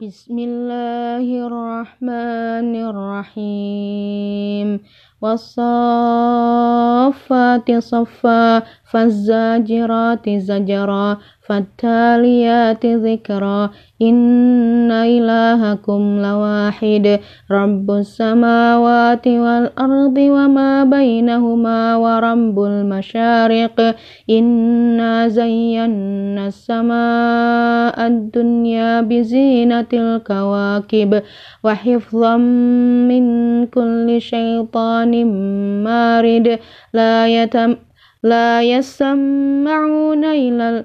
بسم الله الرحمن الرحيم والصافات صفا فالزاجرات زجرا فالتاليات ذكرا إن إلهكم لواحد رب السماوات والأرض وما بينهما ورب المشارق إنا زينا السماء الدنيا بزينة الكواكب وحفظا من كل شيطان مارد لا يتم لا يسمعون إلى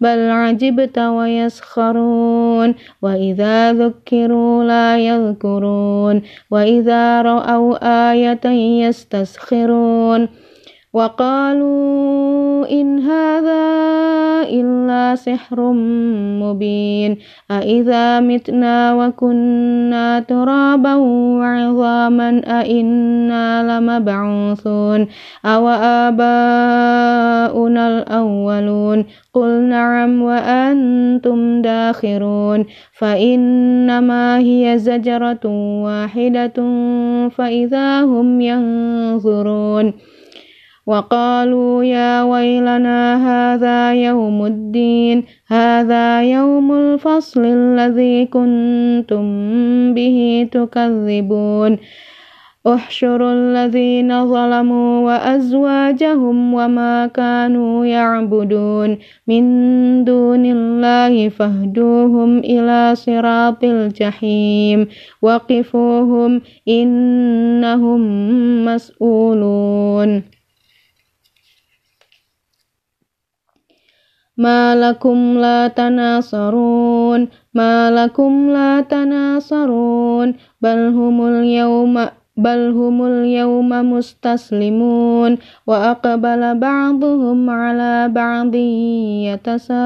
بل عجبت ويسخرون وإذا ذكروا لا يذكرون وإذا رأوا آية يستسخرون وقالوا إن هذا إلا سحر مبين أإذا متنا وكنا ترابا وعظاما أإنا لمبعوثون أو آباؤنا الأولون قل نعم وأنتم داخرون فإنما هي زجرة واحدة فإذا هم ينظرون وقالوا يا ويلنا هذا يوم الدين هذا يوم الفصل الذي كنتم به تكذبون. احشروا الذين ظلموا وأزواجهم وما كانوا يعبدون. من دون الله فاهدوهم إلى صراط الجحيم. وقفوهم إنهم مسؤولون. ما لكم لا تناصرون ما لكم لا تناصرون بل هم اليوم بل هم اليوم مستسلمون وأقبل بعضهم على بعض يتساءلون.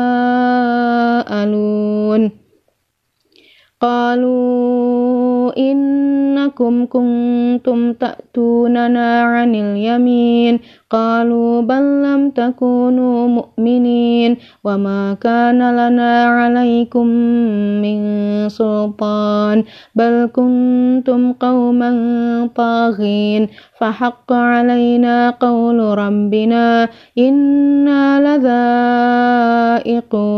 قالوا إنكم كنتم تأتوننا عن اليمين. قالوا بل لم تكونوا مؤمنين. وما كان لنا عليكم من سلطان. بل كنتم قوما طاغين. فحق علينا قول ربنا إنا لذائقون.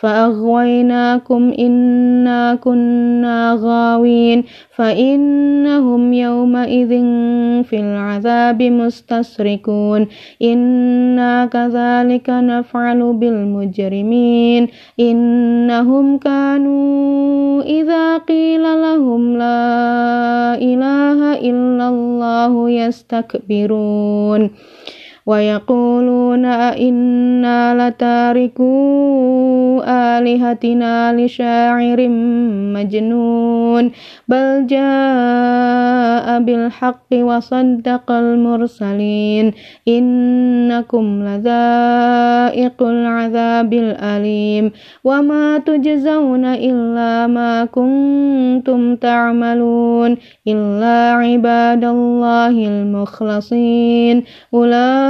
فأغويناكم إنا كنا غاوين. فإنهم يومئذ في العذاب مستسركون إنا كذلك نفعل بالمجرمين. إنهم كانوا إذا قيل لهم لا إله إلا الله يستكبرون. ويقولون أئنا لتاركو آلهتنا لشاعر مجنون بل جاء بالحق وصدق المرسلين إنكم لذائق العذاب الأليم. وما تجزون إلا ما كنتم تعملون إلا عباد الله المخلصين. أولئك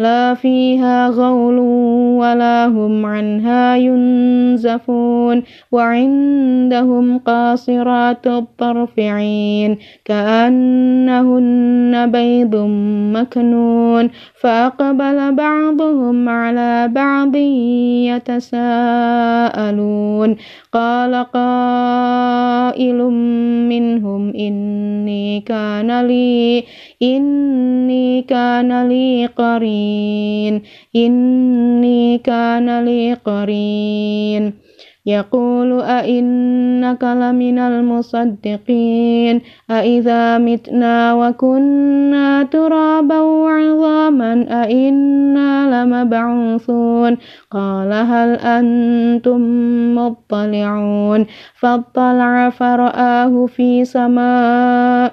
لا فيها غول ولا هم عنها ينزفون وعندهم قاصرات الطرف عين كأنهن بيض مكنون فأقبل بعضهم على بعض يتساءلون قال قائل منهم إني إني كان لي إني كان لي قرين إني كان لي قرين. يقول أئنك لمن المصدقين. أئذا متنا وكنا ترابا وعظاما أئنا لمبعوثون. قال هل أنتم مطلعون؟ فاطلع فرآه في سماء.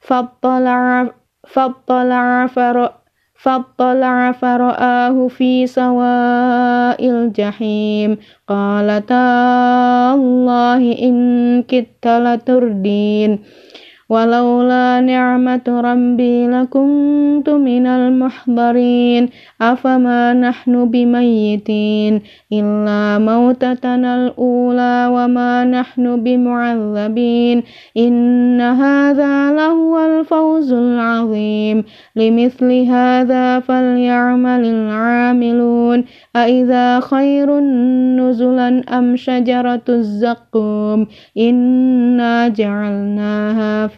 فاطلع فاطلع فرآه فاطلع فرآه في سواء الجحيم. قال تالله إن كدت لتردين. ولولا نعمة ربي لكنت من المحضرين. أفما نحن بميتين؟ إلا موتتنا الأولى وما نحن بمعذبين. إن هذا لهو الفوز العظيم. لمثل هذا فليعمل العاملون. أإذا خير نزلا أم شجرة الزقوم؟ إنا جعلناها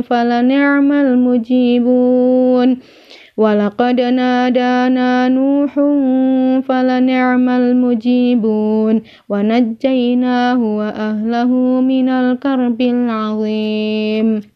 فلنعم المجيبون. ولقد نادانا نوح فلنعم المجيبون. ونجيناه وأهله من الكرب العظيم.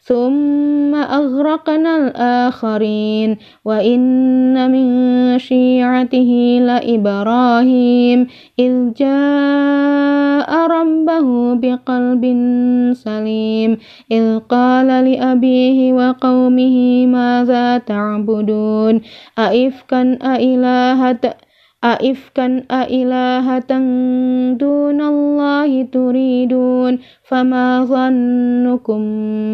ثم أغرقنا الآخرين وإن من شيعته لإبراهيم إذ جاء ربه بقلب سليم إذ قال لأبيه وقومه ماذا تعبدون؟ أئفكا أإلهة أئفكا أإلهة دون الله تريدون فما ظنكم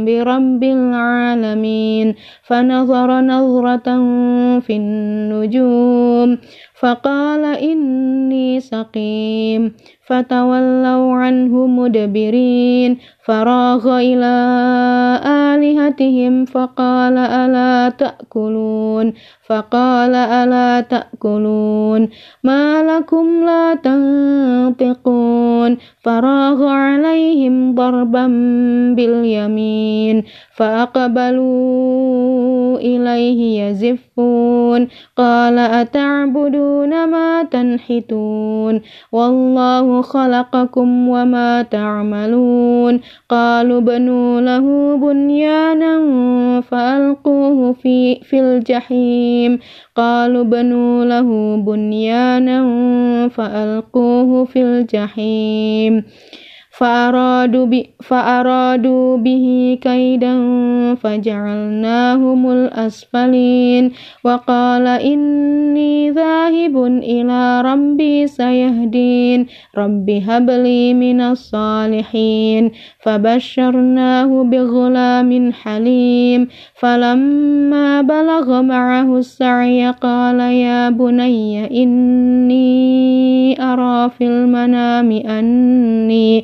برب العالمين فنظر نظرة في النجوم فقال إني سقيم فتولوا عنه مدبرين. فراغ إلى آلهتهم فقال ألا تأكلون؟ فقال ألا تأكلون؟ ما لكم لا تنطقون. فراغ عليهم ضربا باليمين فأقبلوا إليه يزفون. قال أتعبدون ما تنحتون؟ والله خلقكم وما تعملون قالوا بنوا له بنيانا فألقوه في, في الجحيم قالوا بنوا له بنيانا فألقوه في الجحيم فأرادوا, فأرادوا به كيدا فجعلناهم الأسفلين. وقال إني ذاهب إلى ربي سيهدين. رب هب لي من الصالحين. فبشرناه بغلام حليم. فلما بلغ معه السعي قال يا بني إني أرى في المنام أني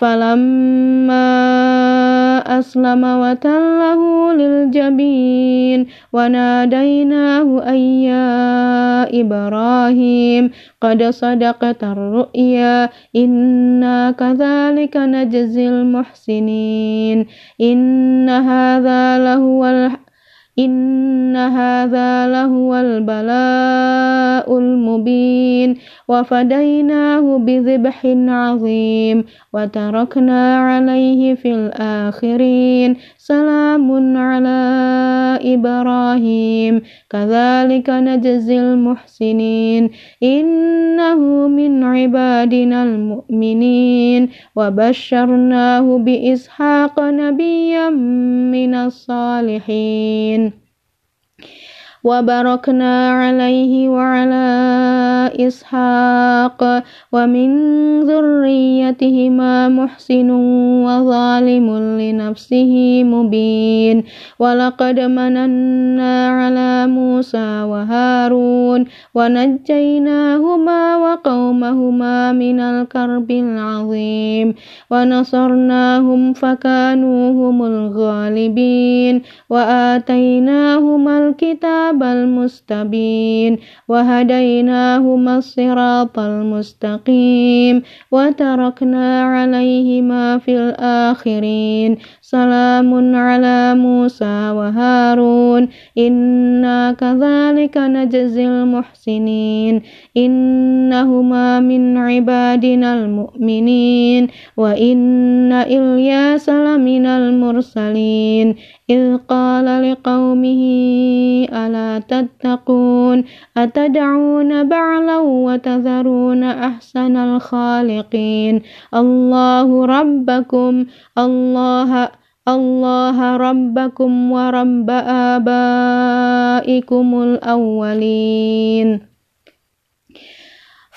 فلما أسلم وتله للجبين وناديناه أن يا إبراهيم قد صدقت الرؤيا إنا كذلك نجزي المحسنين إن هذا لهو إن هذا لهو البلاء المبين. وفديناه بذبح عظيم وتركنا عليه في الآخرين. سلام على إبراهيم. كذلك نجزي المحسنين. إنه من عبادنا المؤمنين. وبشرناه بإسحاق نبيا من الصالحين. وباركنا عليه وعلى إسحاق ومن ذريتهما محسن وظالم لنفسه مبين. ولقد مننا على موسى وهارون ونجيناهما وقومهما من الكرب العظيم. ونصرناهم فكانوا هم الغالبين. وآتيناهما الكتاب المستبين وهديناهما الصراط المستقيم وتركنا عليهما في الآخرين. سلام على موسى وهارون. إنا كذلك نجزي المحسنين. إنهما من عبادنا المؤمنين. وإن إلياس لمن المرسلين. إذ قال لقومه ألا تتقون؟ أتدعون بعلا وتذرون أحسن الخالقين؟ الله ربكم. الله الله ربكم ورب آبائكم الأولين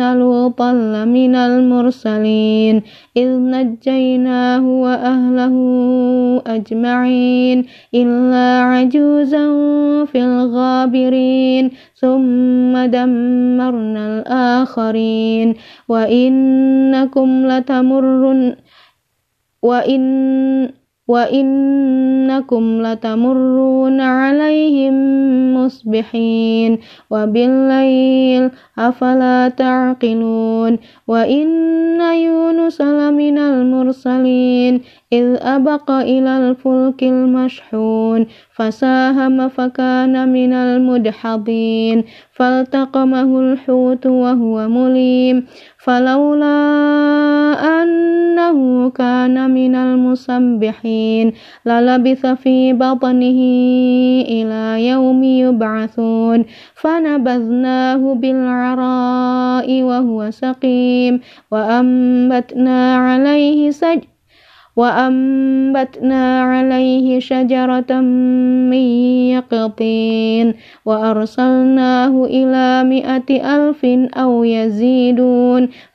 لوطا لمن المرسلين إذ نجيناه وأهله أجمعين إلا عجوزا في الغابرين ثم دمرنا الآخرين وإنكم لتمرن وإن وإنكم لتمرون عليهم مصبحين وبالليل أفلا تعقلون وإن يونس لمن المرسلين إذ أبق إلى الفلك المشحون فساهم فكان من المدحضين فالتقمه الحوت وهو مليم فلولا أنه كان من المسبحين. للبث في بطنه إلى يوم يبعثون. فنبذناه بالعراء وهو سقيم. وأنبتنا عليه سجد وأنبتنا عليه شجرة من يقطين. وأرسلناه إلى مائة ألف أو يزيدون.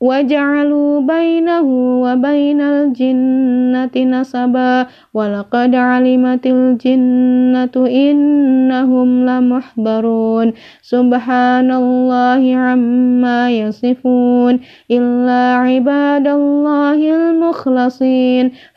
وجعلوا بينه وبين الجنة نسبا ولقد علمت الجنة إنهم لمحضرون سبحان الله عما يصفون إلا عباد الله المخلصين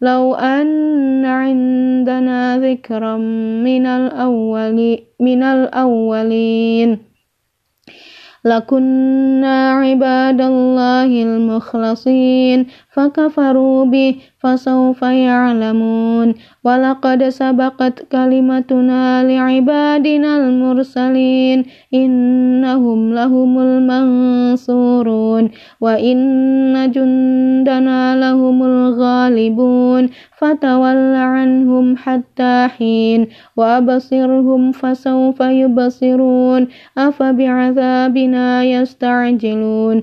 لو أن عندنا ذكرا من الأولين من الأولين. لكنا عباد الله المخلصين. فكفروا به فسوف يعلمون. ولقد سبقت كلمتنا لعبادنا المرسلين إنهم لهم المنصورون. وإن جندنا لهم الغالبون فتول عنهم حتى حين. وأبصرهم فسوف يبصرون أفبعذابنا يستعجلون.